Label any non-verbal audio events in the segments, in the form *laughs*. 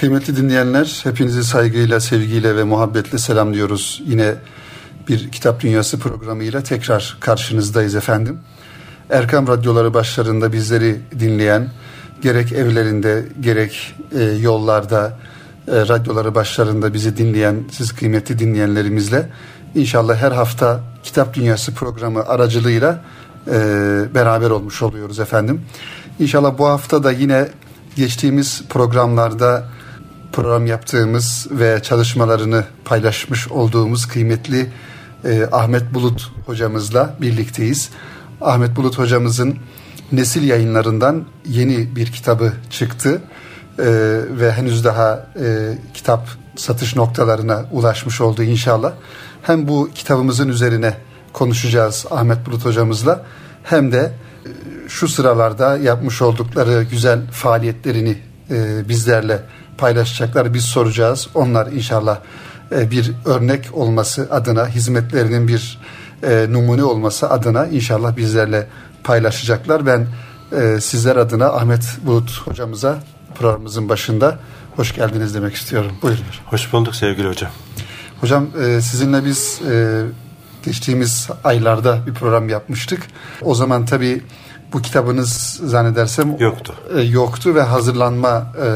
Kıymetli dinleyenler, hepinizi saygıyla, sevgiyle ve muhabbetle selamlıyoruz. Yine bir Kitap Dünyası programıyla tekrar karşınızdayız efendim. Erkam radyoları başlarında bizleri dinleyen, gerek evlerinde, gerek e, yollarda, e, radyoları başlarında bizi dinleyen, siz kıymetli dinleyenlerimizle inşallah her hafta Kitap Dünyası programı aracılığıyla e, beraber olmuş oluyoruz efendim. İnşallah bu hafta da yine geçtiğimiz programlarda program yaptığımız ve çalışmalarını paylaşmış olduğumuz kıymetli e, Ahmet Bulut hocamızla birlikteyiz. Ahmet Bulut hocamızın Nesil yayınlarından yeni bir kitabı çıktı e, ve henüz daha e, kitap satış noktalarına ulaşmış oldu inşallah. Hem bu kitabımızın üzerine konuşacağız Ahmet Bulut hocamızla hem de e, şu sıralarda yapmış oldukları güzel faaliyetlerini e, bizlerle paylaşacaklar. Biz soracağız. Onlar inşallah e, bir örnek olması adına, hizmetlerinin bir e, numune olması adına inşallah bizlerle paylaşacaklar. Ben e, sizler adına Ahmet Bulut hocamıza programımızın başında hoş geldiniz demek istiyorum. Buyurun. Hoş bulduk sevgili hocam. Hocam sizinle biz geçtiğimiz aylarda bir program yapmıştık. O zaman tabii bu kitabınız zannedersem yoktu. E, yoktu ve hazırlanma e,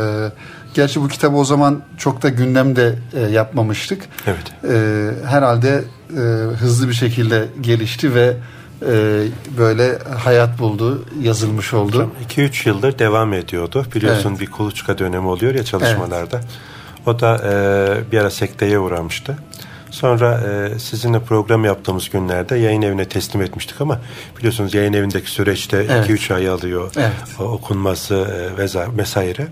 gerçi bu kitabı o zaman çok da gündemde e, yapmamıştık. Evet. E, herhalde e, hızlı bir şekilde gelişti ve e, böyle hayat buldu, yazılmış oldu. 2-3 yıldır devam ediyordu. Biliyorsun evet. bir kuluçka dönemi oluyor ya çalışmalarda. Evet. O da e, bir ara sekteye uğramıştı. Sonra e, sizinle program yaptığımız günlerde yayın evine teslim etmiştik ama biliyorsunuz yayın evindeki süreçte 2-3 evet. ay alıyor evet. okunması e, vesaire.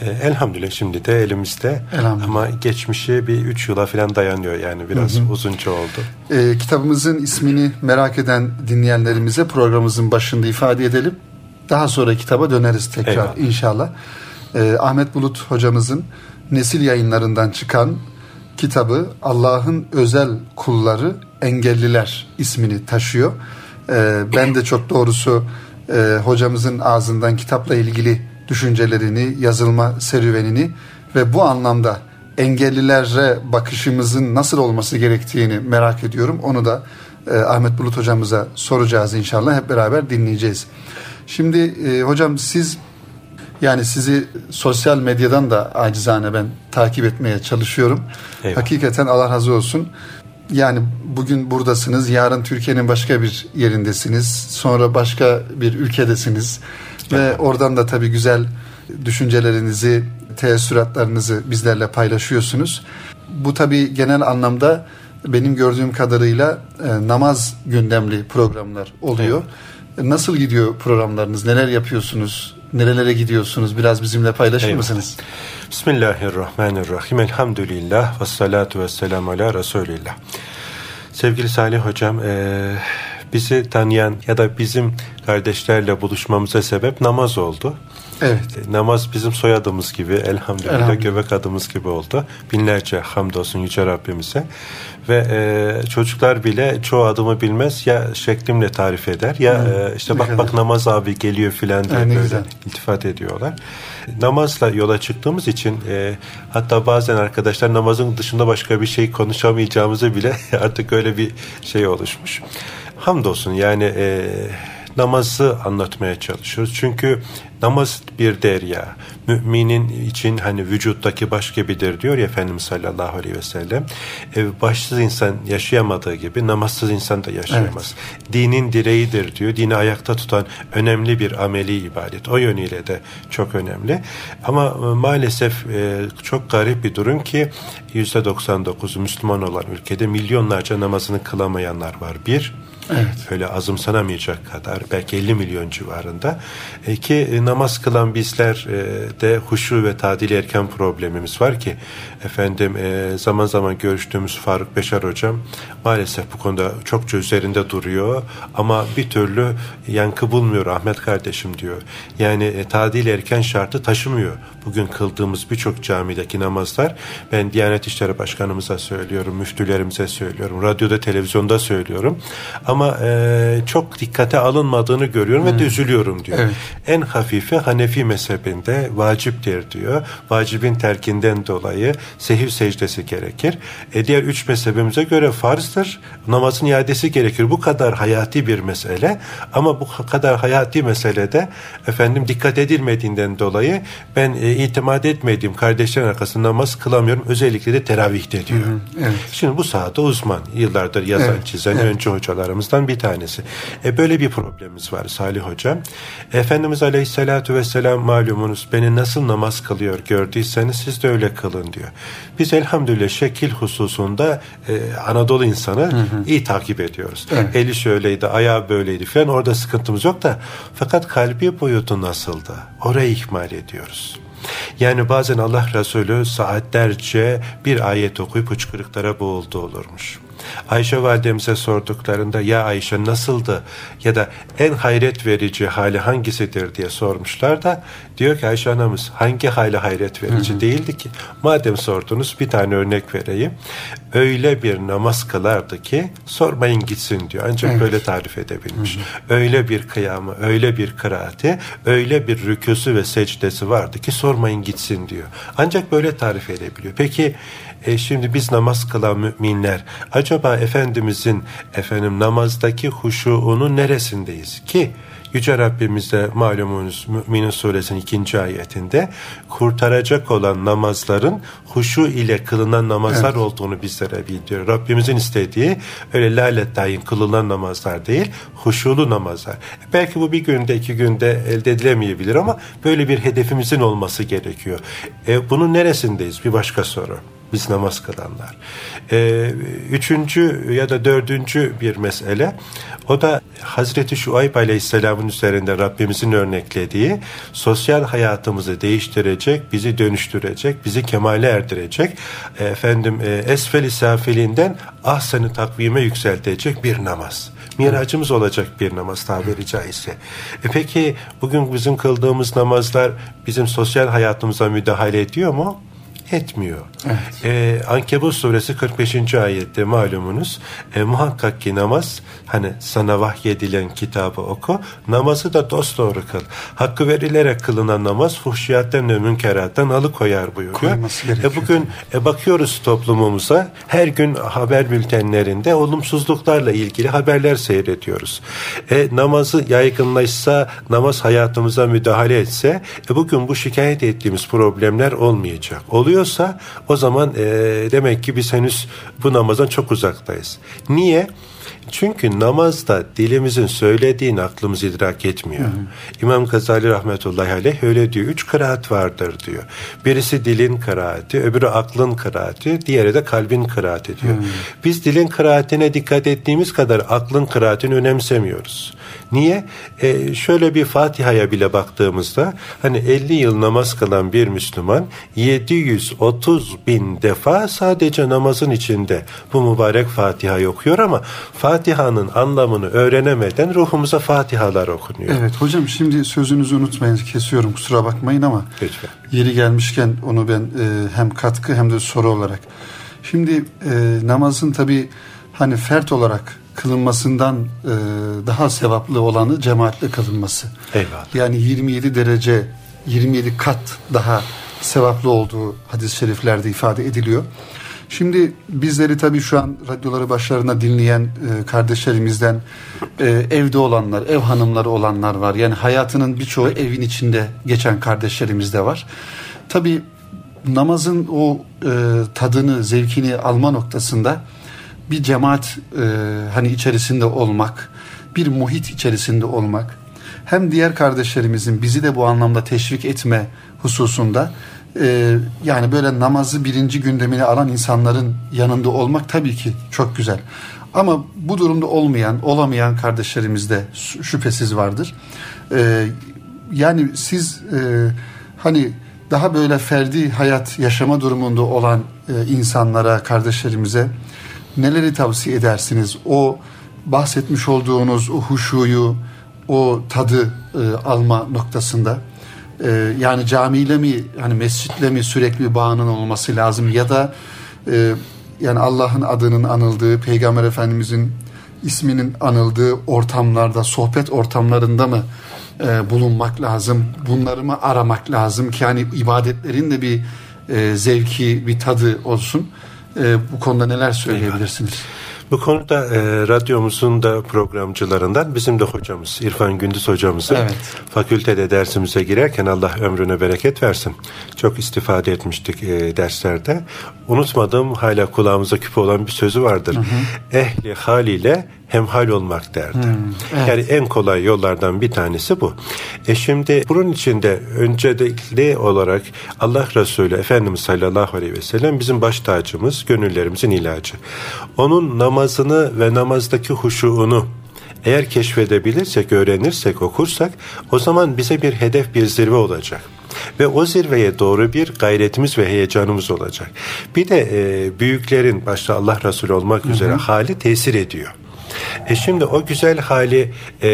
E, elhamdülillah şimdi de elimizde ama geçmişi bir 3 yıla falan dayanıyor yani biraz hı hı. uzunca oldu. E, kitabımızın ismini merak eden dinleyenlerimize programımızın başında ifade edelim. Daha sonra kitaba döneriz tekrar Eyvallah. inşallah. E, Ahmet Bulut hocamızın Nesil yayınlarından çıkan kitabı Allah'ın özel kulları engelliler ismini taşıyor. Ee, ben de çok doğrusu e, hocamızın ağzından kitapla ilgili düşüncelerini, yazılma serüvenini ve bu anlamda engellilere bakışımızın nasıl olması gerektiğini merak ediyorum. Onu da e, Ahmet Bulut hocamıza soracağız inşallah. Hep beraber dinleyeceğiz. Şimdi e, hocam siz yani sizi sosyal medyadan da acizane ben takip etmeye çalışıyorum. Eyvallah. Hakikaten Allah razı olsun. Yani bugün buradasınız, yarın Türkiye'nin başka bir yerindesiniz, sonra başka bir ülkedesiniz ve oradan da tabii güzel düşüncelerinizi, teessüratlarınızı bizlerle paylaşıyorsunuz. Bu tabii genel anlamda benim gördüğüm kadarıyla e, namaz gündemli programlar oluyor. Evet. Nasıl gidiyor programlarınız? Neler yapıyorsunuz? Nerelere gidiyorsunuz? Biraz bizimle paylaşır Eyvallah. mısınız? Bismillahirrahmanirrahim. Elhamdülillah. Ve salatu ve selamu ala Resulillah. Sevgili Salih Hocam, e, bizi tanıyan ya da bizim kardeşlerle buluşmamıza sebep namaz oldu. Evet. E, namaz bizim soyadımız gibi elhamdülillah, elhamdülillah göbek adımız gibi oldu. Binlerce hamdolsun Yüce Rabbimize. Ve e, çocuklar bile çoğu adımı bilmez ya şeklimle tarif eder ya e, işte bak bak namaz abi geliyor filan diye böyle güzel. iltifat ediyorlar. Namazla yola çıktığımız için e, hatta bazen arkadaşlar namazın dışında başka bir şey konuşamayacağımızı bile *laughs* artık öyle bir şey oluşmuş. Hamdolsun yani e, namazı anlatmaya çalışıyoruz. Çünkü namaz bir derya. Müminin için hani vücuttaki baş gibidir diyor ya Efendimiz sallallahu aleyhi ve sellem. E, başsız insan yaşayamadığı gibi namazsız insan da yaşayamaz. Evet. Dinin direğidir diyor. Dini ayakta tutan önemli bir ameli ibadet. O yönüyle de çok önemli. Ama e, maalesef e, çok garip bir durum ki %99 Müslüman olan ülkede milyonlarca namazını kılamayanlar var. Bir, Evet. Öyle azımsanamayacak kadar belki 50 milyon civarında. E, ki e, namaz kılan bizler e, de huşu ve tadil erken problemimiz var ki efendim e, zaman zaman görüştüğümüz Faruk Beşar hocam maalesef bu konuda çokça üzerinde duruyor ama bir türlü yankı bulmuyor Ahmet kardeşim diyor. Yani e, tadil erken şartı taşımıyor. Bugün kıldığımız birçok camideki namazlar ben Diyanet İşleri Başkanımıza söylüyorum, müftülerimize söylüyorum, radyoda televizyonda söylüyorum. E, çok dikkate alınmadığını görüyorum hmm. ve de üzülüyorum diyor. Evet. En hafifi Hanefi mezhebinde vaciptir diyor. Vacibin terkinden dolayı sehiv secdesi gerekir. E, diğer üç mezhebimize göre farzdır. Namazın iadesi gerekir. Bu kadar hayati bir mesele ama bu kadar hayati meselede efendim dikkat edilmediğinden dolayı ben e, itimat etmediğim kardeşlerin arkasında namaz kılamıyorum. Özellikle de teravihte diyor. Hı hı, evet. Şimdi bu sahada uzman. Yıllardır yazan, evet, çizen evet. öncü hocalarımızdan bir tanesi. E, böyle bir problemimiz var Salih Hocam. Efendimiz Aleyhisselatü Vesselam malumunuz beni nasıl namaz kılıyor gördüyseniz siz de öyle kılın diyor. Biz elhamdülillah şekil hususunda e, Anadolu insanı hı hı. iyi takip ediyoruz. Evet. Eli şöyleydi, ayağı böyleydi falan orada sıkıntımız yok da fakat kalbi boyutu nasıldı? Orayı ihmal ediyoruz. Yani bazen Allah Resulü saatlerce bir ayet okuyup hıçkırıklara boğuldu olurmuş. Ayşe validemize sorduklarında ya Ayşe nasıldı? ya da en hayret verici hali hangisidir? diye sormuşlar da diyor ki Ayşe anamız hangi hali hayret verici hı hı. değildi ki? Madem sordunuz bir tane örnek vereyim. Öyle bir namaz kılardı ki sormayın gitsin diyor. Ancak evet. böyle tarif edebilmiş. Hı hı. öyle bir kıyamı öyle bir kıraati öyle bir rüküsü ve secdesi vardı ki sormayın gitsin diyor. Ancak böyle tarif edebiliyor. Peki e şimdi biz namaz kılan müminler acaba Efendimizin efendim namazdaki huşuğunun neresindeyiz ki Yüce Rabbimiz de malumunuz Müminin suresinin ikinci ayetinde kurtaracak olan namazların huşu ile kılınan namazlar evet. olduğunu bizlere bildiriyor. Rabbimizin istediği öyle lalet dahin kılınan namazlar değil, huşulu namazlar. Belki bu bir günde iki günde elde edilemeyebilir ama böyle bir hedefimizin olması gerekiyor. E, bunun neresindeyiz? Bir başka soru biz namaz kılanlar. Ee, üçüncü ya da dördüncü bir mesele o da Hazreti Şuayb Aleyhisselam'ın üzerinde Rabbimizin örneklediği sosyal hayatımızı değiştirecek, bizi dönüştürecek, bizi kemale erdirecek, efendim e, esfel-i safilinden ahsen-i takvime yükseltecek bir namaz. Miracımız olacak bir namaz tabiri caizse. E peki bugün bizim kıldığımız namazlar bizim sosyal hayatımıza müdahale ediyor mu? Etmiyor. Evet. Ee, Ankebut suresi 45. ayette malumunuz e, muhakkak ki namaz hani sana vahyedilen kitabı oku namazı da dost doğru kıl. Hakkı verilerek kılınan namaz fuhşiyattan ve münkerattan alıkoyar buyuruyor. E, bugün e, bakıyoruz toplumumuza her gün haber bültenlerinde olumsuzluklarla ilgili haberler seyrediyoruz. E, namazı yaygınlaşsa namaz hayatımıza müdahale etse e, bugün bu şikayet ettiğimiz problemler olmayacak. Oluyor oluyorsa o zaman e, demek ki biz henüz bu namazdan çok uzaktayız. Niye? Çünkü namazda dilimizin söylediğini aklımız idrak etmiyor. Hı hı. İmam Gazali rahmetullahi aleyh öyle diyor. Üç kıraat vardır diyor. Birisi dilin kıraati, öbürü aklın kıraati, diğeri de kalbin kıraati diyor. Hı. Biz dilin kıraatine dikkat ettiğimiz kadar aklın kıraatini önemsemiyoruz. Niye? E, şöyle bir Fatiha'ya bile baktığımızda hani 50 yıl namaz kılan bir Müslüman 730 bin defa sadece namazın içinde bu mübarek Fatiha'yı okuyor ama Fatiha'nın anlamını öğrenemeden ruhumuza Fatihalar okunuyor. Evet hocam şimdi sözünüzü unutmayın kesiyorum kusura bakmayın ama Lütfen. yeri gelmişken onu ben e, hem katkı hem de soru olarak. Şimdi e, namazın tabi hani fert olarak kılınmasından e, daha sevaplı olanı cemaatle kılınması. Eyvallah. Yani 27 derece 27 kat daha sevaplı olduğu hadis-i şeriflerde ifade ediliyor. Şimdi bizleri tabii şu an radyoları başlarına dinleyen e, kardeşlerimizden e, evde olanlar, ev hanımları olanlar var. Yani hayatının birçoğu evin içinde geçen kardeşlerimiz de var. Tabii namazın o e, tadını, zevkini alma noktasında bir cemaat e, hani içerisinde olmak, bir muhit içerisinde olmak, hem diğer kardeşlerimizin bizi de bu anlamda teşvik etme hususunda e, yani böyle namazı birinci gündemine alan insanların yanında olmak tabii ki çok güzel. Ama bu durumda olmayan, olamayan kardeşlerimiz de şüphesiz vardır. E, yani siz e, hani daha böyle ferdi hayat yaşama durumunda olan e, insanlara, kardeşlerimize neleri tavsiye edersiniz? O bahsetmiş olduğunuz o huşuyu, o tadı e, alma noktasında e, yani camiyle mi hani mescitle mi sürekli bağının olması lazım ya da e, yani Allah'ın adının anıldığı Peygamber Efendimizin isminin anıldığı ortamlarda, sohbet ortamlarında mı e, bulunmak lazım? Bunları mı aramak lazım ki hani ibadetlerin de bir e, zevki, bir tadı olsun? E, bu konuda neler söyleyebilirsiniz? Eyvallah. Bu konuda e, radyomuzun da programcılarından bizim de hocamız İrfan Gündüz hocamızı evet. fakültede dersimize girerken Allah ömrüne bereket versin. Çok istifade etmiştik e, derslerde. Unutmadığım hala kulağımıza küpe olan bir sözü vardır. Hı hı. Ehli haliyle hemhal olmak derdi. Hmm, evet. Yani en kolay yollardan bir tanesi bu. E şimdi bunun içinde öncelikli olarak Allah Resulü Efendimiz sallallahu aleyhi ve sellem bizim baş tacımız, gönüllerimizin ilacı. Onun namazını ve namazdaki huşuğunu eğer keşfedebilirsek, öğrenirsek, okursak o zaman bize bir hedef, bir zirve olacak. Ve o zirveye doğru bir gayretimiz ve heyecanımız olacak. Bir de e, büyüklerin başta Allah Resulü olmak üzere hı hı. hali tesir ediyor. E şimdi o güzel hali e,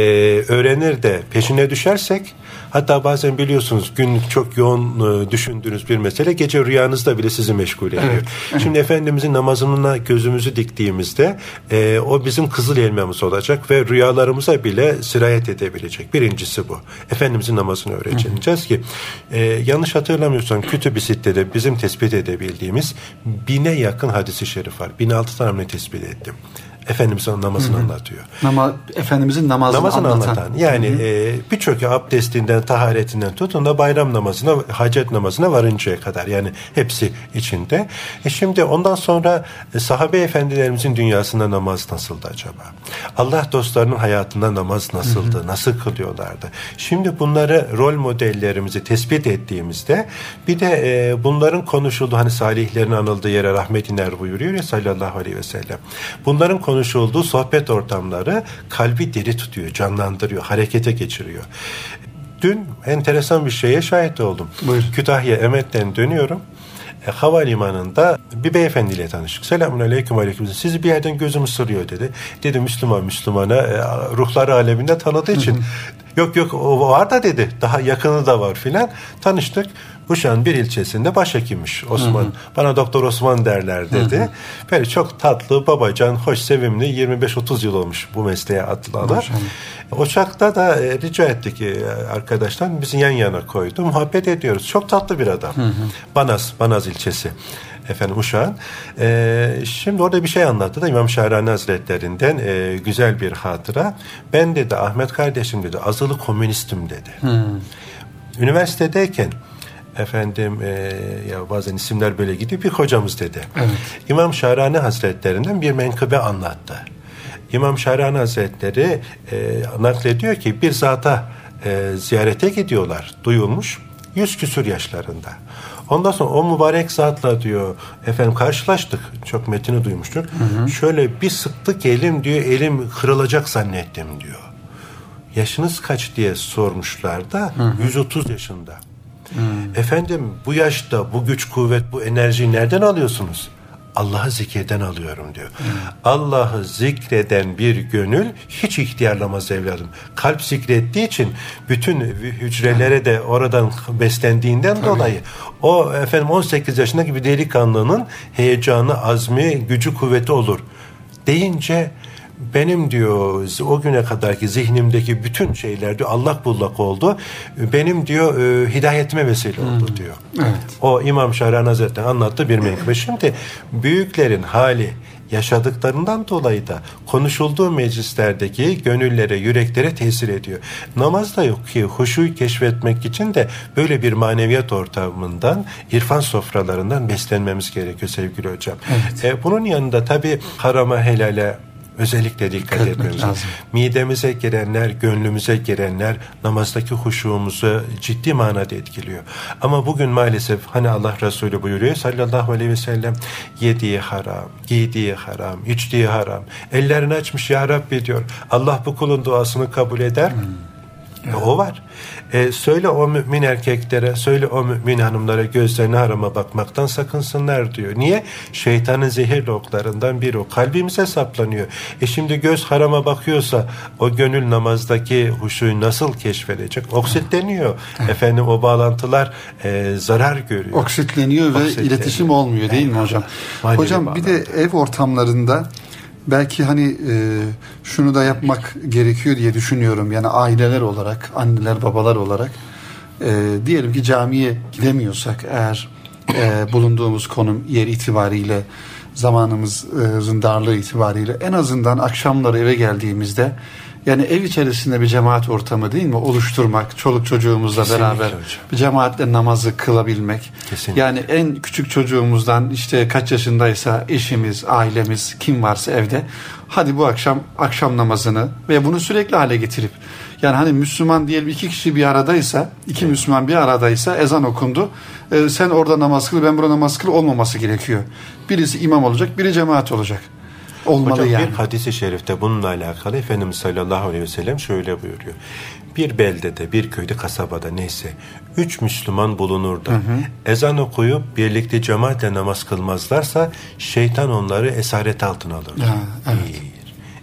öğrenir de peşine düşersek hatta bazen biliyorsunuz gün çok yoğun e, düşündüğünüz bir mesele gece rüyanızda bile sizi meşgul ediyor. Evet. Şimdi Efendimizin namazına gözümüzü diktiğimizde e, o bizim kızıl elmamız olacak ve rüyalarımıza bile sirayet edebilecek. Birincisi bu. Efendimizin namazını öğreneceğiz ki e, yanlış hatırlamıyorsam Kütüb-i Sitte'de bizim tespit edebildiğimiz bine yakın hadisi şerif var. 1006 tane tespit ettim. Efendimizin namazını Hı-hı. anlatıyor. Nama, Efendimizin namazını, namazını anlatan. anlatan. Yani e, birçok abdestinden, taharetinden tutun da bayram namazına, hacet namazına varıncaya kadar. Yani hepsi içinde. E şimdi ondan sonra e, sahabe efendilerimizin dünyasında namaz nasıldı acaba? Allah dostlarının hayatında namaz nasıldı? Hı-hı. Nasıl kılıyorlardı? Şimdi bunları rol modellerimizi tespit ettiğimizde bir de e, bunların konuşulduğu hani salihlerin anıldığı yere rahmet iner buyuruyor ya sallallahu aleyhi ve sellem. Bunların konuşulduğu konuşulduğu sohbet ortamları kalbi diri tutuyor, canlandırıyor, harekete geçiriyor. Dün enteresan bir şeye şahit oldum. Buyur. Kütahya Emet'ten dönüyorum. E, havalimanında bir beyefendiyle tanıştık. Selamun aleyküm aleyküm. Sizi bir yerden gözüm ısırıyor dedi. Dedi Müslüman Müslümana e, ruhları aleminde tanıdığı için. yok yok o var da dedi. Daha yakını da var filan. Tanıştık. Uşak'ın bir ilçesinde başhekimmiş Osman. Hı hı. Bana doktor Osman derler dedi. Hı hı. Böyle çok tatlı, babacan, hoş, sevimli 25-30 yıl olmuş bu mesleğe atılalar. Uşak'ta da e, rica ettik e, arkadaşlar bizi yan yana koydu. Muhabbet ediyoruz. Çok tatlı bir adam. Hı hı. Banaz, Banaz ilçesi efendim Uşak'ın. E, şimdi orada bir şey anlattı da İmam Şahrani Hazretlerinden e, güzel bir hatıra. Ben dedi Ahmet kardeşim dedi azılı komünistim dedi. Hmm. Üniversitedeyken efendim e, ya bazen isimler böyle gidiyor bir hocamız dedi. Evet. İmam Şahrani Hazretlerinden bir menkıbe anlattı. İmam Şahrani Hazretleri e, naklediyor ki bir zata e, ziyarete gidiyorlar. Duyulmuş. Yüz küsür yaşlarında. Ondan sonra o mübarek zatla diyor efendim karşılaştık. Çok metini. Hı hı. Şöyle bir sıktık elim diyor elim kırılacak zannettim diyor. Yaşınız kaç diye sormuşlar da hı hı. 130 yaşında. Hmm. Efendim bu yaşta bu güç kuvvet bu enerjiyi nereden alıyorsunuz? Allah'ı zikreden alıyorum diyor. Hmm. Allah'ı zikreden bir gönül hiç ihtiyarlamaz evladım. Kalp zikrettiği için bütün hücrelere de oradan beslendiğinden Tabii. dolayı o efendim 18 yaşındaki bir delikanlının heyecanı, azmi, gücü, kuvveti olur. Deyince benim diyor o güne kadarki zihnimdeki bütün şeyler diyor allak bullak oldu. Benim diyor e, hidayetime vesile oldu hmm. diyor. Evet. O İmam Şahran Hazretleri anlattı bir menkıbe. Şimdi büyüklerin hali yaşadıklarından dolayı da konuşulduğu meclislerdeki gönüllere, yüreklere tesir ediyor. Namazda yok ki huşuyu keşfetmek için de böyle bir maneviyat ortamından, irfan sofralarından beslenmemiz gerekiyor sevgili hocam. Evet. E, bunun yanında tabii harama helale özellikle dikkat etmemiz lazım. Midemize girenler, gönlümüze girenler namazdaki huşuğumuzu ciddi manada etkiliyor. Ama bugün maalesef hani Allah Resulü buyuruyor sallallahu aleyhi ve sellem yediği haram, giydiği haram, içtiği haram. Ellerini açmış ya Rabbi diyor. Allah bu kulun duasını kabul eder. Hmm. Evet. O var. E, söyle o mümin erkeklere, söyle o mümin hanımlara gözlerine harama bakmaktan sakınsınlar diyor. Niye? Şeytanın zehirli oklarından biri o. Kalbimize saplanıyor. E şimdi göz harama bakıyorsa o gönül namazdaki huşuyu nasıl keşfedecek? Oksitleniyor. Efendim o bağlantılar e, zarar görüyor. Oksitleniyor ve Oksitleniyor. iletişim olmuyor değil mi hocam? Manevi hocam bir de ev ortamlarında belki hani e, şunu da yapmak gerekiyor diye düşünüyorum. Yani aileler olarak, anneler, babalar olarak e, diyelim ki camiye gidemiyorsak eğer e, bulunduğumuz konum yer itibariyle zamanımızın darlığı itibariyle en azından akşamları eve geldiğimizde yani ev içerisinde bir cemaat ortamı değil mi oluşturmak, çoluk çocuğumuzla Kesinlikle beraber hocam. bir cemaatle namazı kılabilmek. Kesinlikle. Yani en küçük çocuğumuzdan işte kaç yaşındaysa eşimiz, ailemiz kim varsa evde hadi bu akşam akşam namazını ve bunu sürekli hale getirip yani hani Müslüman diyelim iki kişi bir aradaysa, iki Müslüman bir aradaysa ezan okundu. Ee, sen orada namaz kıl, ben burada namaz kıl olmaması gerekiyor. Birisi imam olacak, biri cemaat olacak. Olmalı Hocam yani. bir hadisi şerifte bununla alakalı Efendimiz sallallahu aleyhi ve sellem şöyle buyuruyor. Bir beldede, bir köyde, kasabada neyse üç Müslüman bulunur da ezan okuyup birlikte cemaatle namaz kılmazlarsa şeytan onları esaret altına alır. Evet.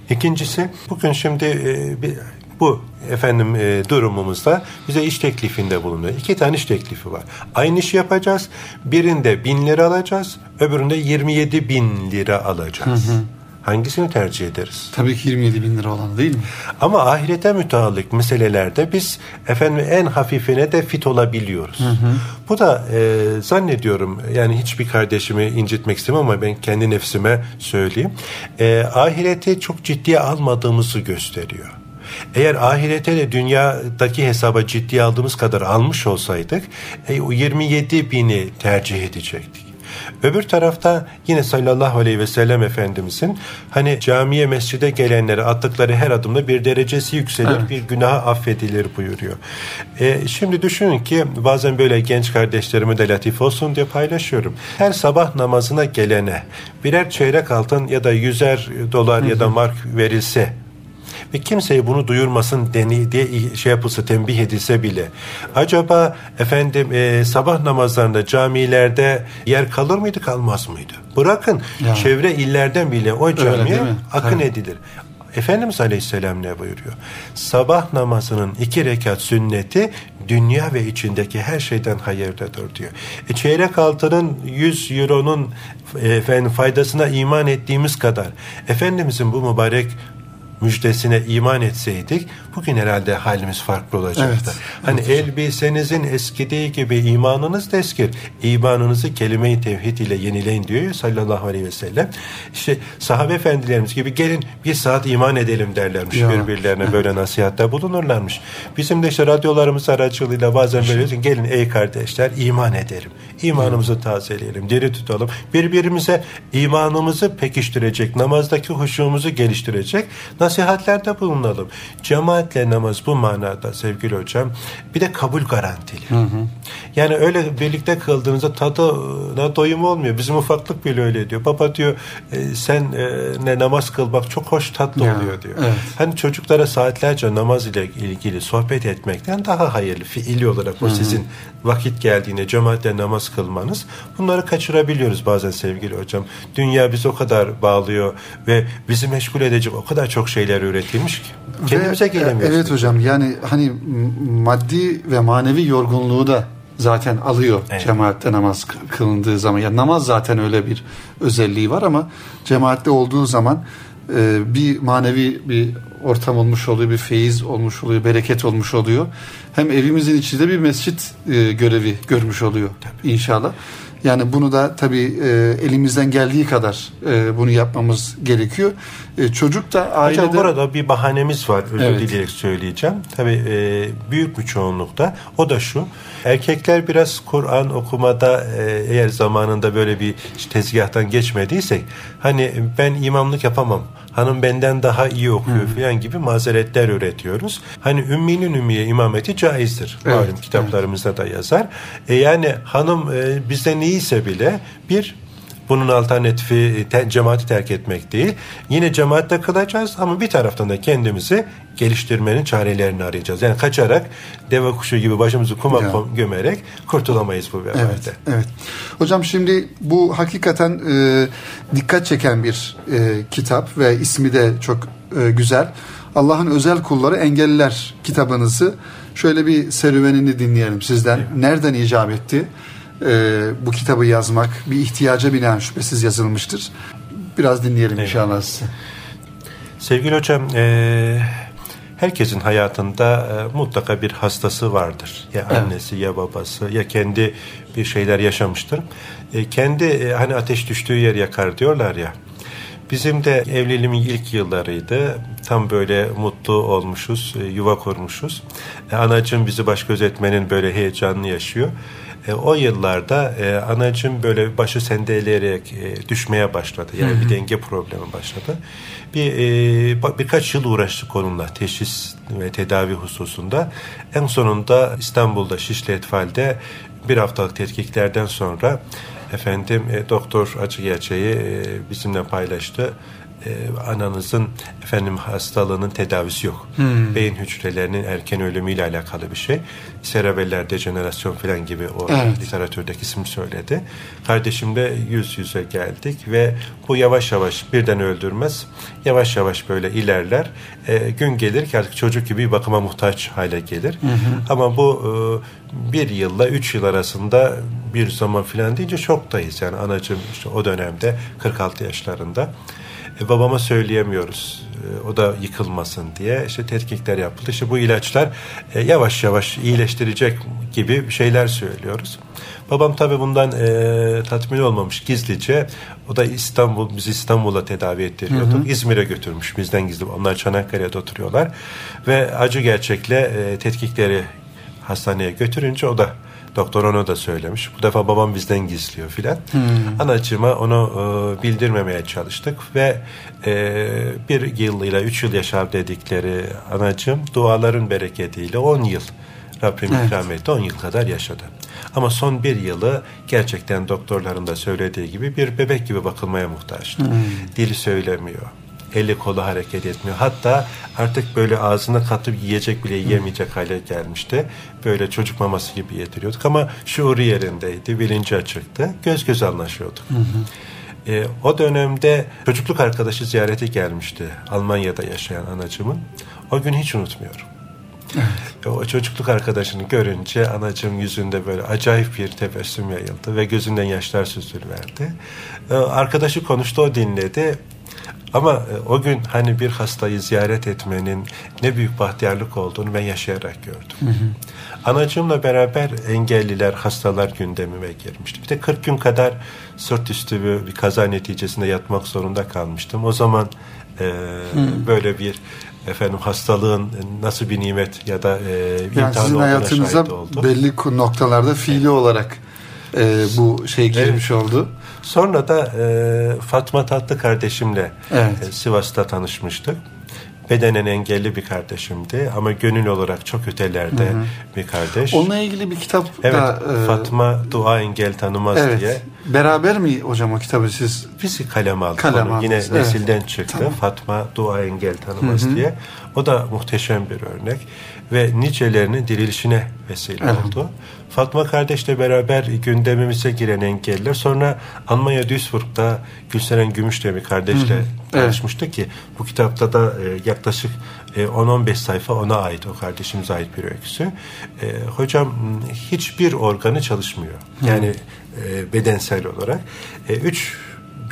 Bir. İkincisi bugün şimdi e, bir, bu efendim e, durumumuzda bize iş teklifinde bulunuyor. İki tane iş teklifi var. Aynı işi yapacağız. Birinde bin lira alacağız. Öbüründe 27 bin lira alacağız. Hangisini tercih ederiz? Tabii ki 27 bin lira olanı değil mi? Ama ahirete müteallık meselelerde biz efendim en hafifine de fit olabiliyoruz. Bu da e, zannediyorum yani hiçbir kardeşimi incitmek istemem ama ben kendi nefsime söyleyeyim. E, ahireti çok ciddiye almadığımızı gösteriyor. Eğer ahirete de dünyadaki hesaba ciddiye aldığımız kadar almış olsaydık e, o 27 bini tercih edecektik. Öbür tarafta yine sallallahu aleyhi ve sellem Efendimizin hani camiye mescide gelenlere attıkları her adımda bir derecesi yükselir, Evet. bir günaha affedilir buyuruyor. E, şimdi düşünün ki bazen böyle genç kardeşlerime de latif olsun diye paylaşıyorum. Her sabah namazına gelene birer çeyrek altın ya da yüzer dolar ya da mark verilse ve kimseye bunu duyurmasın deni diye şey yapılsa tembih edilse bile acaba efendim e, sabah namazlarında camilerde yer kalır mıydı kalmaz mıydı? Bırakın Ya. çevre illerden bile o camiye akın Tabii. edilir. Efendimiz Aleyhisselam ne buyuruyor? Sabah namazının iki rekat sünneti dünya ve içindeki her şeyden hayırdadır diyor. E, çeyrek altının 100 euronun e, efendim faydasına iman ettiğimiz kadar Efendimizin bu mübarek müjdesine iman etseydik bugün herhalde halimiz farklı olacaktı. Evet. Hani elbisenizin eskidiği gibi imanınız da eskir. İmanınızı kelime-i tevhid ile yenileyin diyor ya sallallahu aleyhi ve sellem. İşte sahabe efendilerimiz gibi gelin bir saat iman edelim derlermiş Ya. birbirlerine böyle *laughs* nasihatte bulunurlarmış. Bizim de işte radyolarımız aracılığıyla bazen böyle gelin ey kardeşler iman edelim. İmanımızı tazeleyelim, diri tutalım. Birbirimize imanımızı pekiştirecek, namazdaki huşumuzu geliştirecek nasihatlerde bulunalım. Cemaatle namaz bu manada sevgili hocam. Bir de kabul garantili. Yani öyle birlikte kıldığınızda tadına doyum olmuyor. Bizim ufaklık bile öyle diyor. Baba diyor e, sen e, ne namaz kılmak çok hoş tatlı Ya, oluyor diyor. evet. Hani çocuklara saatlerce namaz ile ilgili sohbet etmekten daha hayırlı fiili olarak o sizin vakit geldiğinde cemaatle namaz kılmanız bunları kaçırabiliyoruz bazen sevgili hocam. Dünya bizi o kadar bağlıyor ve bizi meşgul edecek o kadar çok şeyler üretilmiş ki. Kendimize Ve, gelemiyoruz. Evet hocam yani hani maddi ve manevi yorgunluğu da zaten alıyor Evet. cemaatte namaz kı- kılındığı zaman. Yani namaz zaten öyle bir özelliği var ama cemaatte olduğu zaman e, bir manevi bir ortam olmuş oluyor, bir feyiz olmuş oluyor, bereket olmuş oluyor. Hem evimizin içinde bir mescit e, görevi görmüş oluyor inşallah. Yani bunu da tabii e, elimizden geldiği kadar e, bunu yapmamız gerekiyor. E, çocuk da ailede... Hocam burada bir bahanemiz var özür Evet. dileyerek söyleyeceğim. Tabii e, büyük bir çoğunlukta. O da şu. Erkekler biraz Kur'an okumada e, eğer zamanında böyle bir tezgahtan geçmediysek hani ben imamlık yapamam. Hanım benden daha iyi okuyor falan gibi mazeretler üretiyoruz. Hani ümminin ümmiye imameti caizdir. Evet, Malum kitaplarımızda da yazar. E, yani hanım e, bizden iyiyse bile bir bunun alternatifi te, cemaati terk etmek değil. Yine cemaatte kılacağız ama bir taraftan da kendimizi geliştirmenin çarelerini arayacağız. Yani kaçarak deve kuşu gibi başımızı kuma Ya. gömerek kurtulamayız bu vebalde. Evet, evet. Hocam şimdi bu hakikaten e, dikkat çeken bir e, kitap ve ismi de çok e, güzel. Allah'ın özel kulları engelliler kitabınızı şöyle bir serüvenini dinleyelim sizden. Nereden icap etti e, bu kitabı yazmak? Bir ihtiyaca binaen şüphesiz yazılmıştır. Biraz dinleyelim inşallah size. Sevgili hocam, e, herkesin hayatında e, mutlaka bir hastası vardır. Ya evet. annesi ya babası ya kendi bir şeyler yaşamıştır. E, kendi e, hani ateş düştüğü yer yakar diyorlar ya. Bizim de evliliğimin ilk yıllarıydı. Tam böyle mutlu olmuşuz, e, yuva kurmuşuz. E, anacığım bizi baş gözetmenin böyle heyecanını yaşıyor. E, o yıllarda e, anacığım böyle başı sendeleyerek e, düşmeye başladı. Yani hı hı. bir denge problemi başladı. Bir e, birkaç yıl uğraştık onunla teşhis ve tedavi hususunda. En sonunda İstanbul'da Şişli Etfal'de bir haftalık tetkiklerden sonra efendim e, doktor acı gerçeği e, bizimle paylaştı e, ananızın efendim hastalığının tedavisi yok. Hmm. Beyin hücrelerinin erken ölümüyle alakalı bir şey. Serebeller dejenerasyon falan gibi o evet. literatürdeki isim söyledi. Kardeşimle yüz yüze geldik ve bu yavaş yavaş birden öldürmez. Yavaş yavaş böyle ilerler. E, gün gelir ki artık çocuk gibi bakıma muhtaç hale gelir. Hı Ama bu e, bir yılla üç yıl arasında bir zaman filan deyince şoktayız. Yani anacığım işte o dönemde 46 yaşlarında. E, babama söyleyemiyoruz. E, o da yıkılmasın diye işte tetkikler yapıldı. İşte bu ilaçlar e, yavaş yavaş iyileştirecek gibi şeyler söylüyoruz. Babam tabii bundan e, tatmin olmamış gizlice. O da İstanbul, biz İstanbul'a tedavi ettiriyorduk. İzmir'e götürmüş bizden gizli. Onlar Çanakkale'de oturuyorlar. Ve acı gerçekle e, tetkikleri hastaneye götürünce o da Doktor onu da söylemiş. Bu defa babam bizden gizliyor filan. Hmm. Anacığıma onu e, bildirmemeye çalıştık ve e, bir yıl üç yıl yaşar dedikleri anacığım duaların bereketiyle on yıl Rabbim evet. ikram etti. On yıl kadar yaşadı. Ama son bir yılı gerçekten doktorların da söylediği gibi bir bebek gibi bakılmaya muhtaçtı. Hmm. Dili söylemiyor eli kolu hareket etmiyor. Hatta artık böyle ağzına katıp yiyecek bile yiyemeyecek hale gelmişti. Böyle çocuk maması gibi yediriyorduk ama şuuru yerindeydi, bilinci açıktı. Göz göz anlaşıyorduk. Hı hı. E, o dönemde çocukluk arkadaşı ziyarete gelmişti Almanya'da yaşayan anacımın. O gün hiç unutmuyorum. Evet. O çocukluk arkadaşını görünce anacığım yüzünde böyle acayip bir tebessüm yayıldı ve gözünden yaşlar süzülverdi. Ee, arkadaşı konuştu, o dinledi. Ama e, o gün hani bir hastayı ziyaret etmenin ne büyük bahtiyarlık olduğunu ben yaşayarak gördüm. Hı hı. Anacığımla beraber engelliler, hastalar gündemime girmişti. Bir de 40 gün kadar sırt üstü bir, kaza neticesinde yatmak zorunda kalmıştım. O zaman e, böyle bir efendim hastalığın nasıl bir nimet ya da e, yani sizin hayatınıza belli noktalarda fiili evet. olarak e, bu şey girmiş evet. oldu. Sonra da e, Fatma Tatlı kardeşimle evet. e, Sivas'ta tanışmıştık. Bedenen engelli bir kardeşimdi ama gönül olarak çok ötelerde hı hı. bir kardeş. Onunla ilgili bir kitap evet, da... E, Fatma Dua Engel Tanımaz evet. diye. Beraber mi hocam o kitabı siz? Biz kalem aldık kalem onu. Yine evet. nesilden çıktı. Tamam. Fatma Dua Engel Tanımaz hı hı. diye. O da muhteşem bir örnek ve nicelerinin dirilişine vesile evet. oldu. Fatma kardeşle beraber gündemimize giren engeller sonra Almanya Duisburg'da Gülseren Gümüş'le bir kardeşle tanışmıştık ki bu kitapta da e, yaklaşık e, 10-15 sayfa ona ait, o kardeşimize ait bir öyküsü. E, hocam hiçbir organı çalışmıyor. Yani e, bedensel olarak. E, üç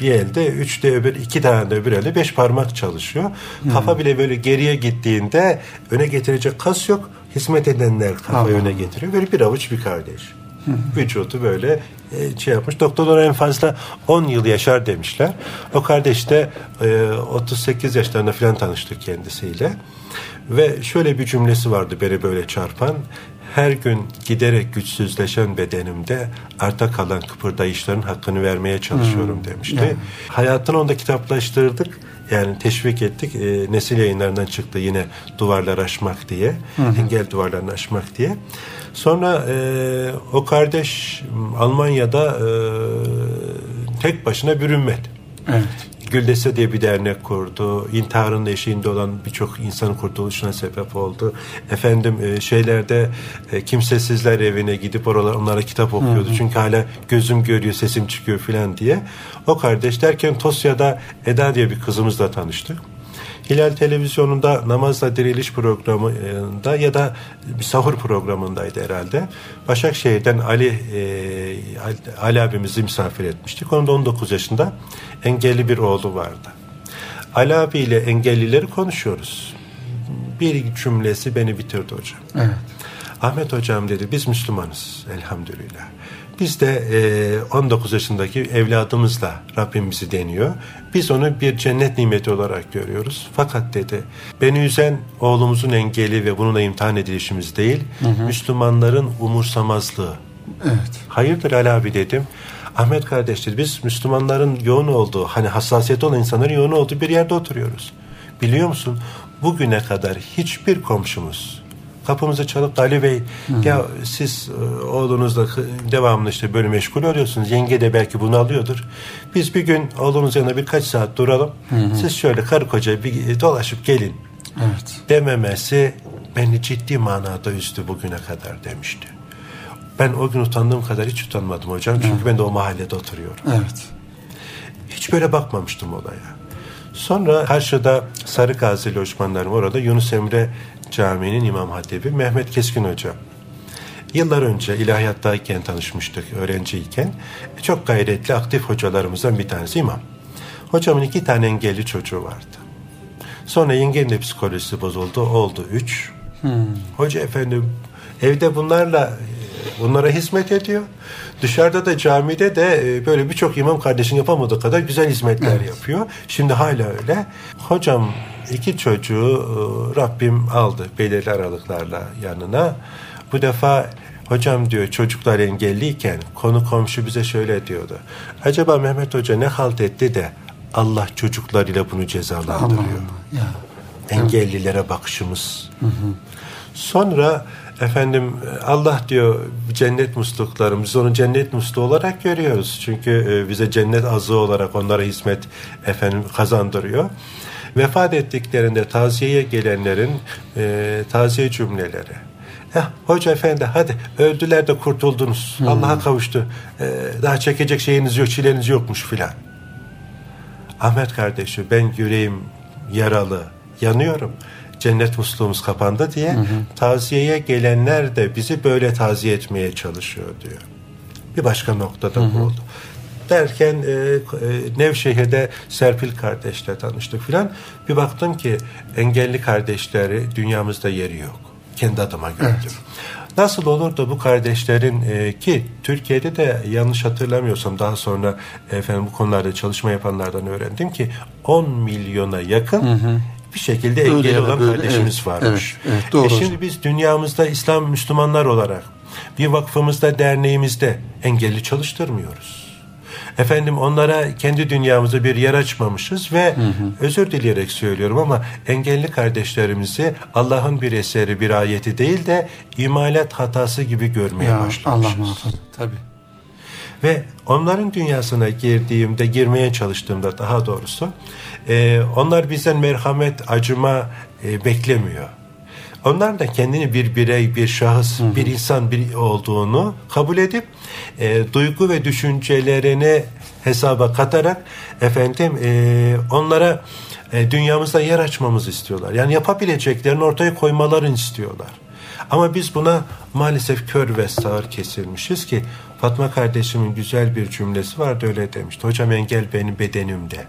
bir elde, üç de öbür, iki tane de öbür elde beş parmak çalışıyor. Hmm. Kafa bile böyle geriye gittiğinde öne getirecek kas yok. Hizmet edenler kafayı öne getiriyor. Böyle bir avuç bir kardeş. Vücudu böyle e, şey yapmış. Doktorlar en fazla 10 yıl yaşar demişler. O kardeş de e, 38 yaşlarında falan tanıştık kendisiyle. Ve şöyle bir cümlesi vardı beni böyle çarpan her gün giderek güçsüzleşen bedenimde arta kalan kıpırdayışların hakkını vermeye çalışıyorum hmm. demişti. Yani. Hayatını onda kitaplaştırdık. Yani teşvik ettik. E, nesil yayınlarından çıktı yine duvarlar aşmak diye. Hı Engel duvarlarını aşmak diye. Sonra e, o kardeş Almanya'da e, tek başına bürünmedi. Evet. Güldese diye bir dernek kurdu. İntiharın eşiğinde olan birçok insanın kurtuluşuna sebep oldu. Efendim e, şeylerde e, kimsesizler evine gidip oralar onlara kitap okuyordu. Hı hı. Çünkü hala gözüm görüyor, sesim çıkıyor filan diye. O kardeş derken Tosya'da Eda diye bir kızımızla tanıştık. Hilal Televizyonu'nda namazla diriliş programında ya da sahur programındaydı herhalde. Başakşehir'den Ali e, Ali abimizi misafir etmiştik. Onun da 19 yaşında engelli bir oğlu vardı. Ali abiyle engellileri konuşuyoruz. Bir cümlesi beni bitirdi hocam. Evet. Ahmet hocam dedi biz Müslümanız elhamdülillah. Biz de e, 19 yaşındaki evladımızla Rabbim bizi deniyor. Biz onu bir cennet nimeti olarak görüyoruz. Fakat dedi beni üzen oğlumuzun engeli ve bununla imtihan edilişimiz değil, Müslümanların umursamazlığı. Evet. Hayırdır Ali abi dedim. Ahmet kardeş dedi biz Müslümanların yoğun olduğu hani hassasiyeti olan insanların yoğun olduğu bir yerde oturuyoruz. Biliyor musun bugüne kadar hiçbir komşumuz kapımızı çalıp Ali Bey ya siz e, oğlunuzla devamlı işte böyle meşgul oluyorsunuz. Yenge de belki bunu alıyordur. Biz bir gün oğlunuz yanında birkaç saat duralım. Siz şöyle karı koca bir dolaşıp gelin Evet. dememesi beni ciddi manada üzdü bugüne kadar demişti. Ben o gün utandığım kadar hiç utanmadım hocam. Çünkü ben de o mahallede oturuyorum. Evet. Hiç böyle bakmamıştım olaya. Sonra karşıda Sarı Gazi lojmanlarım orada Yunus Emre Camii'nin İmam Hatibi Mehmet Keskin Hocam. Yıllar önce ilahiyattayken tanışmıştık öğrenciyken. Çok gayretli aktif hocalarımızdan bir tanesi imam. Hocamın iki tane engelli çocuğu vardı. Sonra yengenin de psikolojisi bozuldu. Oldu üç. Hoca efendim evde bunlarla e, bunlara hizmet ediyor. Dışarıda da camide de e, böyle birçok imam kardeşin yapamadığı kadar güzel hizmetler yapıyor. Şimdi hala öyle. Hocam iki çocuğu e, Rabbim aldı belirli aralıklarla yanına. Bu defa hocam diyor çocuklar engelliyken konu komşu bize şöyle diyordu. Acaba Mehmet Hoca ne halt etti de Allah çocuklarıyla bunu cezalandırıyor. Allah. Ya. Engellilere bakışımız. Sonra efendim Allah diyor cennet musluklarım biz onu cennet musluğu olarak görüyoruz. Çünkü e, bize cennet azı olarak onlara hizmet efendim kazandırıyor. Vefat ettiklerinde taziyeye gelenlerin e, taziye cümleleri. Ya, hoca efendi hadi öldüler de kurtuldunuz. Allah'a kavuştu. E, daha çekecek şeyiniz yok, çileniz yokmuş filan. Ahmet kardeşi ben yüreğim yaralı, yanıyorum. Cennet musluğumuz kapandı diye taziyeye gelenler de bizi böyle taziye etmeye çalışıyor diyor. Bir başka noktada bu oldu. Derken e, e, Nevşehir'de Serpil kardeşle tanıştık filan. Bir baktım ki engelli kardeşleri dünyamızda yeri yok. Kendi adıma gördüm. Nasıl olur da bu kardeşlerin e, ki Türkiye'de de yanlış hatırlamıyorsam daha sonra efendim bu konularda çalışma yapanlardan öğrendim ki 10 milyona yakın bir şekilde Öyle engelli ya da olan böyle, kardeşimiz evet, varmış. evet, evet, doğru E şimdi hocam. biz dünyamızda İslam Müslümanlar olarak bir vakfımızda, derneğimizde engelli çalıştırmıyoruz. Efendim onlara kendi dünyamızda bir yer açmamışız ve özür dileyerek söylüyorum ama engelli kardeşlerimizi Allah'ın bir eseri, bir ayeti değil de imalat hatası gibi görmeye Ya başlamışız. Allah muhafaza. Tabii. Ve onların dünyasına girdiğimde, girmeye çalıştığımda daha doğrusu e, onlar bizden merhamet, acıma e, beklemiyor. Onlar da kendini bir birey, bir şahıs, bir insan bir olduğunu kabul edip e, duygu ve düşüncelerini hesaba katarak efendim e, onlara e, dünyamızda yer açmamızı istiyorlar. Yani yapabileceklerini ortaya koymalarını istiyorlar. Ama biz buna maalesef kör ve sağır kesilmişiz ki Fatma kardeşimin güzel bir cümlesi vardı öyle demişti. Hocam engel benim bedenimde,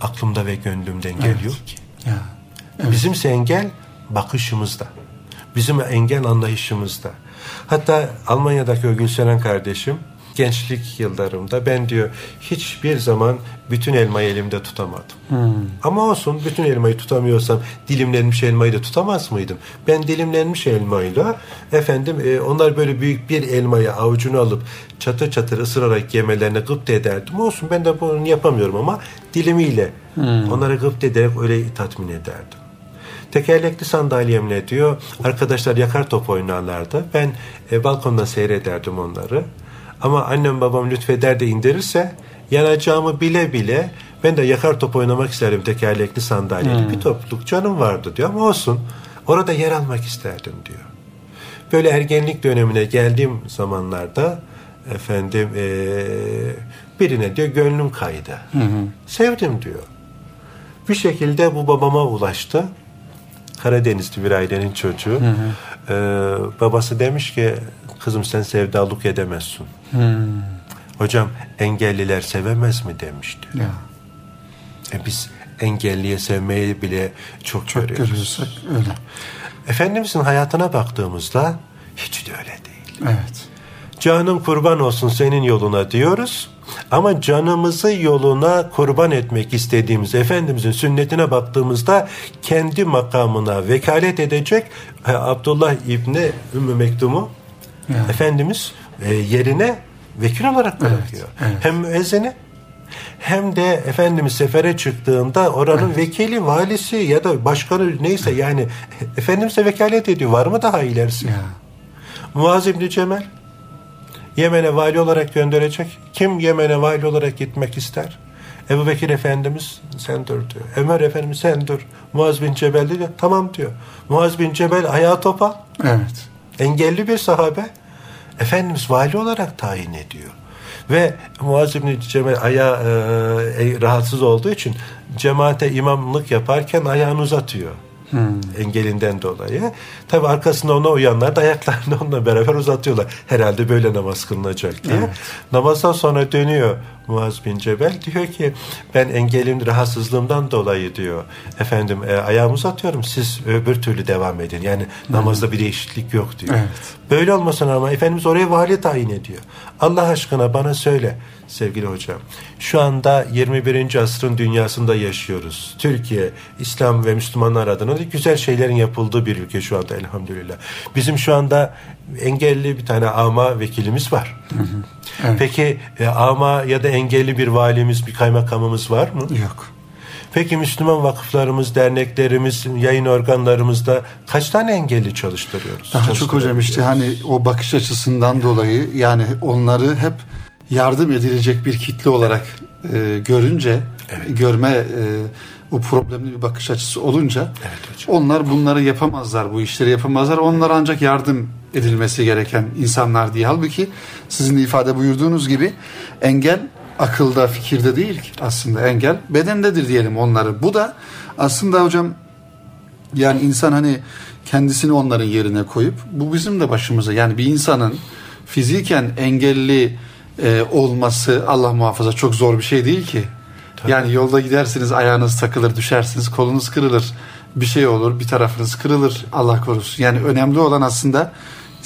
aklımda ve gönlümde engel yok ki. Ya. Bizimse engel bakışımızda. Bizim engel anlayışımızda. Hatta Almanya'daki o Gülseren kardeşim gençlik yıllarımda ben diyor hiçbir zaman bütün elmayı elimde tutamadım. Ama olsun bütün elmayı tutamıyorsam dilimlenmiş elmayı da tutamaz mıydım? Ben dilimlenmiş elmayla efendim e, onlar böyle büyük bir elmayı avucunu alıp çatır çatır ısırarak yemelerine gıpta ederdim. Olsun ben de bunu yapamıyorum ama dilimiyle onlara gıpta ederek öyle tatmin ederdim. Tekerlekli sandalyemle diyor arkadaşlar yakar top oynarlardı. Ben e, balkondan seyrederdim onları. Ama annem babam lütfeder de indirirse yanacağımı bile bile ben de yakar top oynamak isterim tekerlekli sandalyeli. Bir topluluk canım vardı diyor ama olsun. Orada yer almak isterdim diyor. Böyle ergenlik dönemine geldiğim zamanlarda efendim e, birine diyor gönlüm kaydı. Sevdim diyor. Bir şekilde bu babama ulaştı. Karadenizli bir ailenin çocuğu. Ee, babası demiş ki kızım sen sevdalık edemezsin. Hocam engelliler sevemez mi demişti. Ya. E biz engelliye sevmeyi bile çok, Çok görüyoruz. görüyorsak öyle. Efendimizin hayatına baktığımızda hiç de öyle değil. Evet. Canım kurban olsun senin yoluna diyoruz. Ama canımızı yoluna kurban etmek istediğimiz Efendimizin sünnetine baktığımızda kendi makamına vekalet edecek e, Abdullah İbni Ümmü Mektum'u Yani. Efendimiz e, yerine vekil olarak bırakıyor. evet. Hem müezzini hem de Efendimiz sefere çıktığında oranın vekili, valisi ya da başkanı neyse yani Efendimiz'e vekalet ediyor. Var mı daha ilerisi? Ya. Muaz İbni Cemel Yemen'e vali olarak gönderecek. Kim Yemen'e vali olarak gitmek ister? Ebu Bekir Efendimiz sen dur diyor. Ömer Efendimiz sen dur. Muaz bin Cebel diyor. Tamam diyor. Muaz bin Cebel ayağı topa. Evet. Engelli bir sahabe. Efendimiz vali olarak tayin ediyor. Ve Muaz bin Cebel ayağı e, rahatsız olduğu için cemaate imamlık yaparken ayağını uzatıyor. Engelinden dolayı. Tabi arkasında ona uyanlar da ayaklarını onunla beraber uzatıyorlar. Herhalde böyle namaz kılınacak diye. Evet. Namazdan sonra dönüyor Muaz bin Cebel. Diyor ki ben engelim rahatsızlığımdan dolayı diyor. Efendim e, ayağımı uzatıyorum siz öbür türlü devam edin. Yani namazda bir değişiklik yok diyor. Evet. Böyle olmasına ama Efendimiz oraya vali tayin ediyor. Allah aşkına bana söyle sevgili hocam. Şu anda 21. asrın dünyasında yaşıyoruz. Türkiye, İslam ve Müslümanlar adına da güzel şeylerin yapıldığı bir ülke şu anda elhamdülillah. Bizim şu anda engelli bir tane ama vekilimiz var. Evet. Peki e, ama ya da engelli bir valimiz, bir kaymakamımız var mı? Yok. Peki Müslüman vakıflarımız, derneklerimiz, yayın organlarımızda kaç tane engelli çalıştırıyoruz? Daha çok hocam işte hani o bakış açısından dolayı yani onları hep yardım edilecek bir kitle olarak e, görünce görme e, o problemli bir bakış açısı olunca Evet hocam. onlar bunları yapamazlar bu işleri yapamazlar onlar ancak yardım edilmesi gereken insanlar diye. Halbuki sizin de ifade buyurduğunuz gibi engel akılda fikirde değil ki aslında. Engel bedendedir diyelim onları. Bu da aslında hocam yani insan hani kendisini onların yerine koyup bu bizim de başımıza yani bir insanın fiziken engelli e, olması Allah muhafaza çok zor bir şey değil ki. Yani yolda gidersiniz ayağınız takılır düşersiniz kolunuz kırılır. Bir şey olur bir tarafınız kırılır. Allah korusun. Yani önemli olan aslında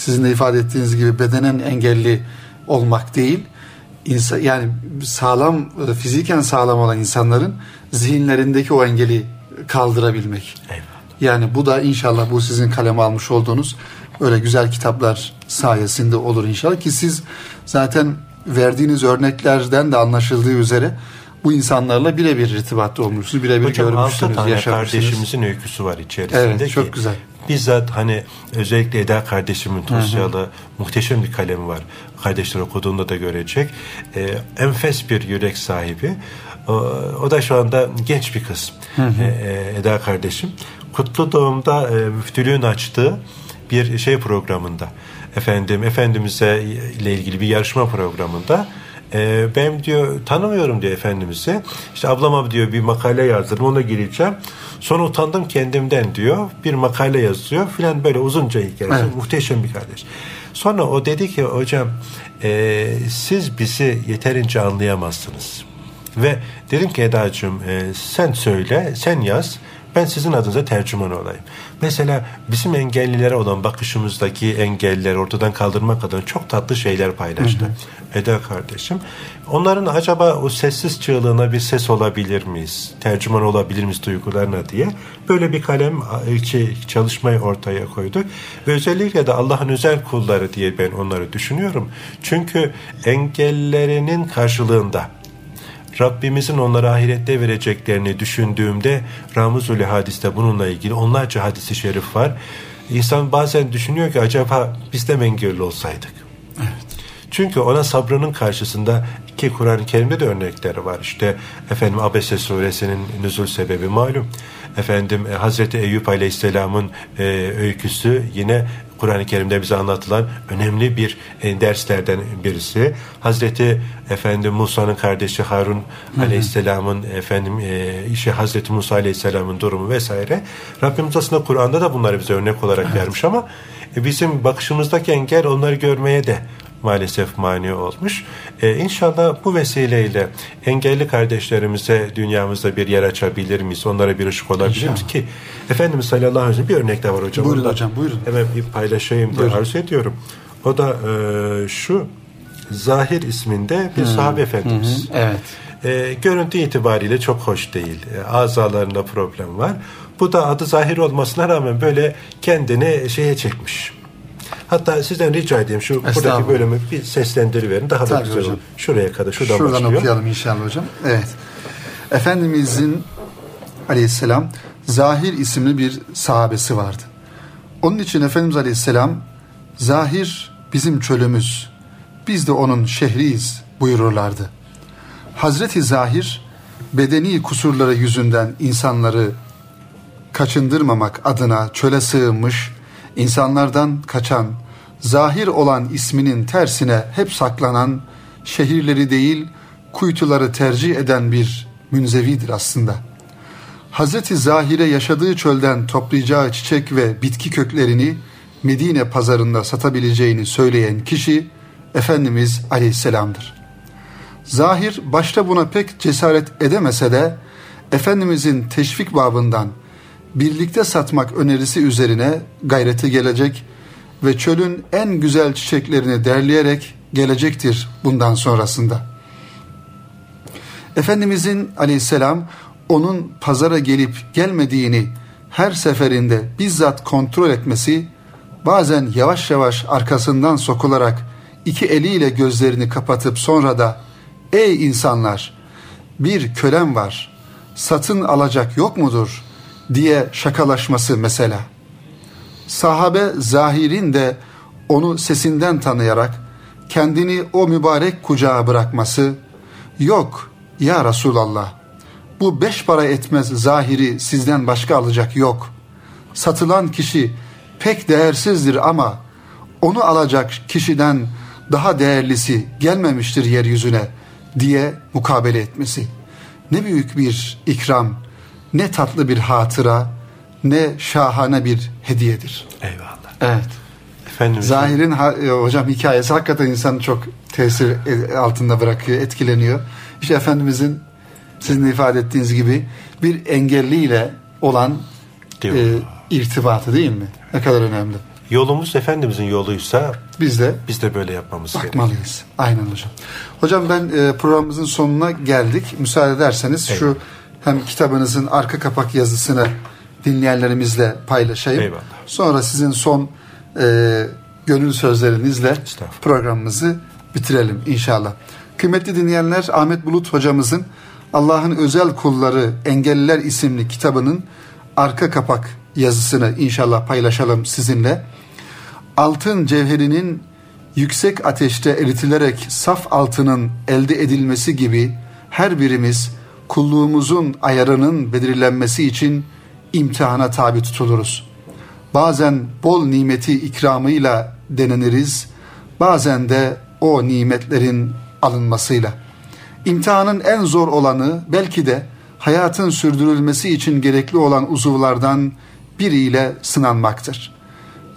sizin de ifade ettiğiniz gibi bedenen engelli olmak değil. İnsan, yani sağlam e, fiziken sağlam olan insanların zihinlerindeki o engeli kaldırabilmek. Eyvallah. Yani bu da inşallah bu sizin kaleme almış olduğunuz öyle güzel kitaplar sayesinde olur inşallah ki siz zaten verdiğiniz örneklerden de anlaşıldığı üzere bu insanlarla birebir irtibatta olmuşsunuz, birebir Hocam altı görmüşsünüz, tane yaşamışsınız. kardeşimizin öyküsü var içerisinde Evet, ki çok güzel. Bizzat hani özellikle Eda kardeşimin Tosyalı muhteşem bir kalemi var. Kardeşler okuduğunda da görecek. Ee, enfes bir yürek sahibi. O, o da şu anda genç bir kız. Ee, Eda kardeşim. Kutlu Doğum'da e, müftülüğün açtığı bir şey programında efendim Efendimiz'e ile ilgili bir yarışma programında e, ben diyor tanımıyorum diyor Efendimiz'i. İşte ablama diyor bir makale yazdırdım ona gireceğim. Sonra utandım kendimden diyor. Bir makale yazıyor filan böyle uzunca hikayesi. Evet. Muhteşem bir kardeş. Sonra o dedi ki hocam e, siz bizi yeterince anlayamazsınız. Ve dedim ki Eda'cığım e, sen söyle sen yaz ben sizin adınıza tercüman olayım. Mesela bizim engellilere olan bakışımızdaki engelleri ortadan kaldırmak adına çok tatlı şeyler paylaştı. Eda kardeşim. Onların acaba o sessiz çığlığına bir ses olabilir miyiz? Tercüman olabilir miyiz duygularına diye böyle bir kalem çalışmayı ortaya koyduk. Ve özellikle de Allah'ın özel kulları diye ben onları düşünüyorum. Çünkü engellerinin karşılığında Rabbimizin onlara ahirette vereceklerini düşündüğümde Ramuzul Hadis'te bununla ilgili onlarca hadisi şerif var. İnsan bazen düşünüyor ki acaba biz de mi engelli olsaydık? Çünkü ona sabrının karşısında ki Kur'an-ı Kerim'de de örnekleri var. İşte efendim Abese suresinin nüzul sebebi malum. Efendim e, Hazreti Eyüp Aleyhisselam'ın e, öyküsü yine Kur'an-ı Kerim'de bize anlatılan önemli bir e, derslerden birisi. Hazreti efendim Musa'nın kardeşi Harun Aleyhisselam'ın efendim e, işi Hazreti Musa Aleyhisselam'ın durumu vesaire. Rabbimiz aslında Kur'an'da da bunları bize örnek olarak vermiş ama e, bizim bakışımızdaki engel onları görmeye de maalesef mani olmuş. Ee, inşallah bu vesileyle engelli kardeşlerimize dünyamızda bir yer açabilir miyiz? Onlara bir ışık olabilir miyiz ki? Efendimiz sallallahu aleyhi ve sellem bir örnek de var hocam. Buyurun hocam buyurun. Hemen bir paylaşayım diye arzu ediyorum. O da e, şu Zahir isminde bir sahabe efendimiz. Evet. E, görüntü itibariyle çok hoş değil. E, azalarında problem var. Bu da adı Zahir olmasına rağmen böyle kendini şeye çekmiş. Hatta sizden rica edeyim şu buradaki bölümü bir seslendiriverin. Daha da Tabii güzel hocam. olur. Şuraya kadar şuradan Şuradan başlıyor. okuyalım inşallah hocam. Evet. Efendimizin aleyhisselam Zahir isimli bir sahabesi vardı. Onun için Efendimiz aleyhisselam Zahir bizim çölümüz, biz de onun şehriyiz buyururlardı. Hazreti Zahir bedeni kusurları yüzünden insanları kaçındırmamak adına çöle sığınmış, insanlardan kaçan, zahir olan isminin tersine hep saklanan, şehirleri değil kuytuları tercih eden bir münzevidir aslında. Hazreti Zahire yaşadığı çölden toplayacağı çiçek ve bitki köklerini Medine pazarında satabileceğini söyleyen kişi Efendimiz Aleyhisselam'dır. Zahir başta buna pek cesaret edemese de Efendimizin teşvik babından birlikte satmak önerisi üzerine gayrete gelecek ve çölün en güzel çiçeklerini derleyerek gelecektir bundan sonrasında. Efendimizin aleyhisselam onun pazara gelip gelmediğini her seferinde bizzat kontrol etmesi, bazen yavaş yavaş arkasından sokularak iki eliyle gözlerini kapatıp sonra da ''Ey insanlar, bir kölem var, satın alacak yok mudur?'' Diye şakalaşması mesela. Sahabe zahirin de onu sesinden tanıyarak kendini o mübarek kucağa bırakması, ''Yok ya Resulallah, bu beş para etmez zahiri sizden başka alacak yok. Satılan kişi pek değersizdir ama onu alacak kişiden daha değerlisi gelmemiştir yeryüzüne diye mukabele etmesi. Ne büyük bir ikram, ne tatlı bir hatıra, ne şahane bir hediyedir. Eyvallah. Evet. Efendim, Zahir'in e, hocam hikayesi hakikaten insanı çok tesir e, altında bırakıyor, etkileniyor. İşte Efendimizin sizin de ifade ettiğiniz gibi bir engelliyle olan Değil e, irtibatı değil mi? Ne kadar önemli. Yolumuz Efendimizin yoluysa Biz de biz de böyle yapmamız gerekiyor. bakmalıyız. Aynen hocam. Hocam ben e, programımızın sonuna geldik. Müsaade ederseniz şu hem kitabınızın arka kapak yazısını dinleyenlerimizle paylaşayım. Eyvallah. Sonra sizin son e, gönül sözlerinizle programımızı bitirelim inşallah. Kıymetli dinleyenler Ahmet Bulut hocamızın Allah'ın özel kulları engelliler isimli kitabının arka kapak yazısını inşallah paylaşalım sizinle. Altın cevherinin yüksek ateşte eritilerek saf altının elde edilmesi gibi her birimiz kulluğumuzun ayarının belirlenmesi için imtihana tabi tutuluruz. Bazen bol nimeti ikramıyla deneniriz, bazen de o nimetlerin alınmasıyla. İmtihanın en zor olanı belki de hayatın sürdürülmesi için gerekli olan uzuvlardan biriyle sınanmaktır.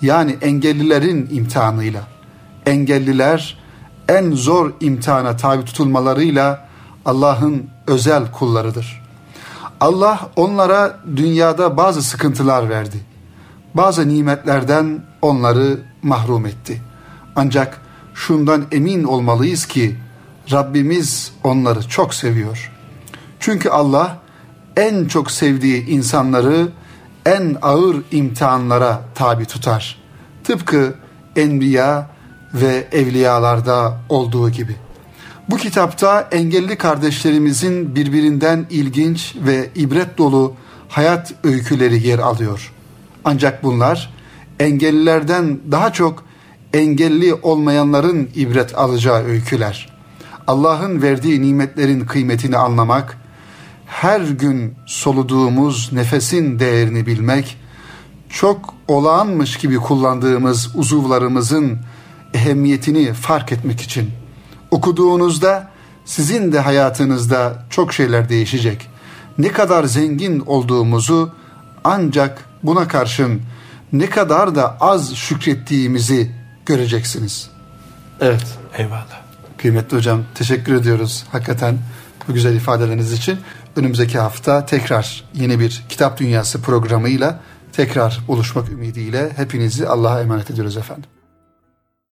Yani engellilerin imtihanıyla. Engelliler en zor imtihana tabi tutulmalarıyla Allah'ın özel kullarıdır. Allah onlara dünyada bazı sıkıntılar verdi. Bazı nimetlerden onları mahrum etti. Ancak şundan emin olmalıyız ki Rabbimiz onları çok seviyor. Çünkü Allah en çok sevdiği insanları en ağır imtihanlara tabi tutar. Tıpkı enbiya ve evliyalarda olduğu gibi. Bu kitapta engelli kardeşlerimizin birbirinden ilginç ve ibret dolu hayat öyküleri yer alıyor. Ancak bunlar engellilerden daha çok engelli olmayanların ibret alacağı öyküler. Allah'ın verdiği nimetlerin kıymetini anlamak, her gün soluduğumuz nefesin değerini bilmek, çok olağanmış gibi kullandığımız uzuvlarımızın ehemmiyetini fark etmek için. Okuduğunuzda sizin de hayatınızda çok şeyler değişecek. Ne kadar zengin olduğumuzu ancak buna karşın ne kadar da az şükrettiğimizi göreceksiniz. Evet. Eyvallah. Kıymetli hocam teşekkür ediyoruz hakikaten bu güzel ifadeleriniz için. Önümüzdeki hafta tekrar yeni bir Kitap Dünyası programıyla tekrar buluşmak ümidiyle hepinizi Allah'a emanet ediyoruz efendim.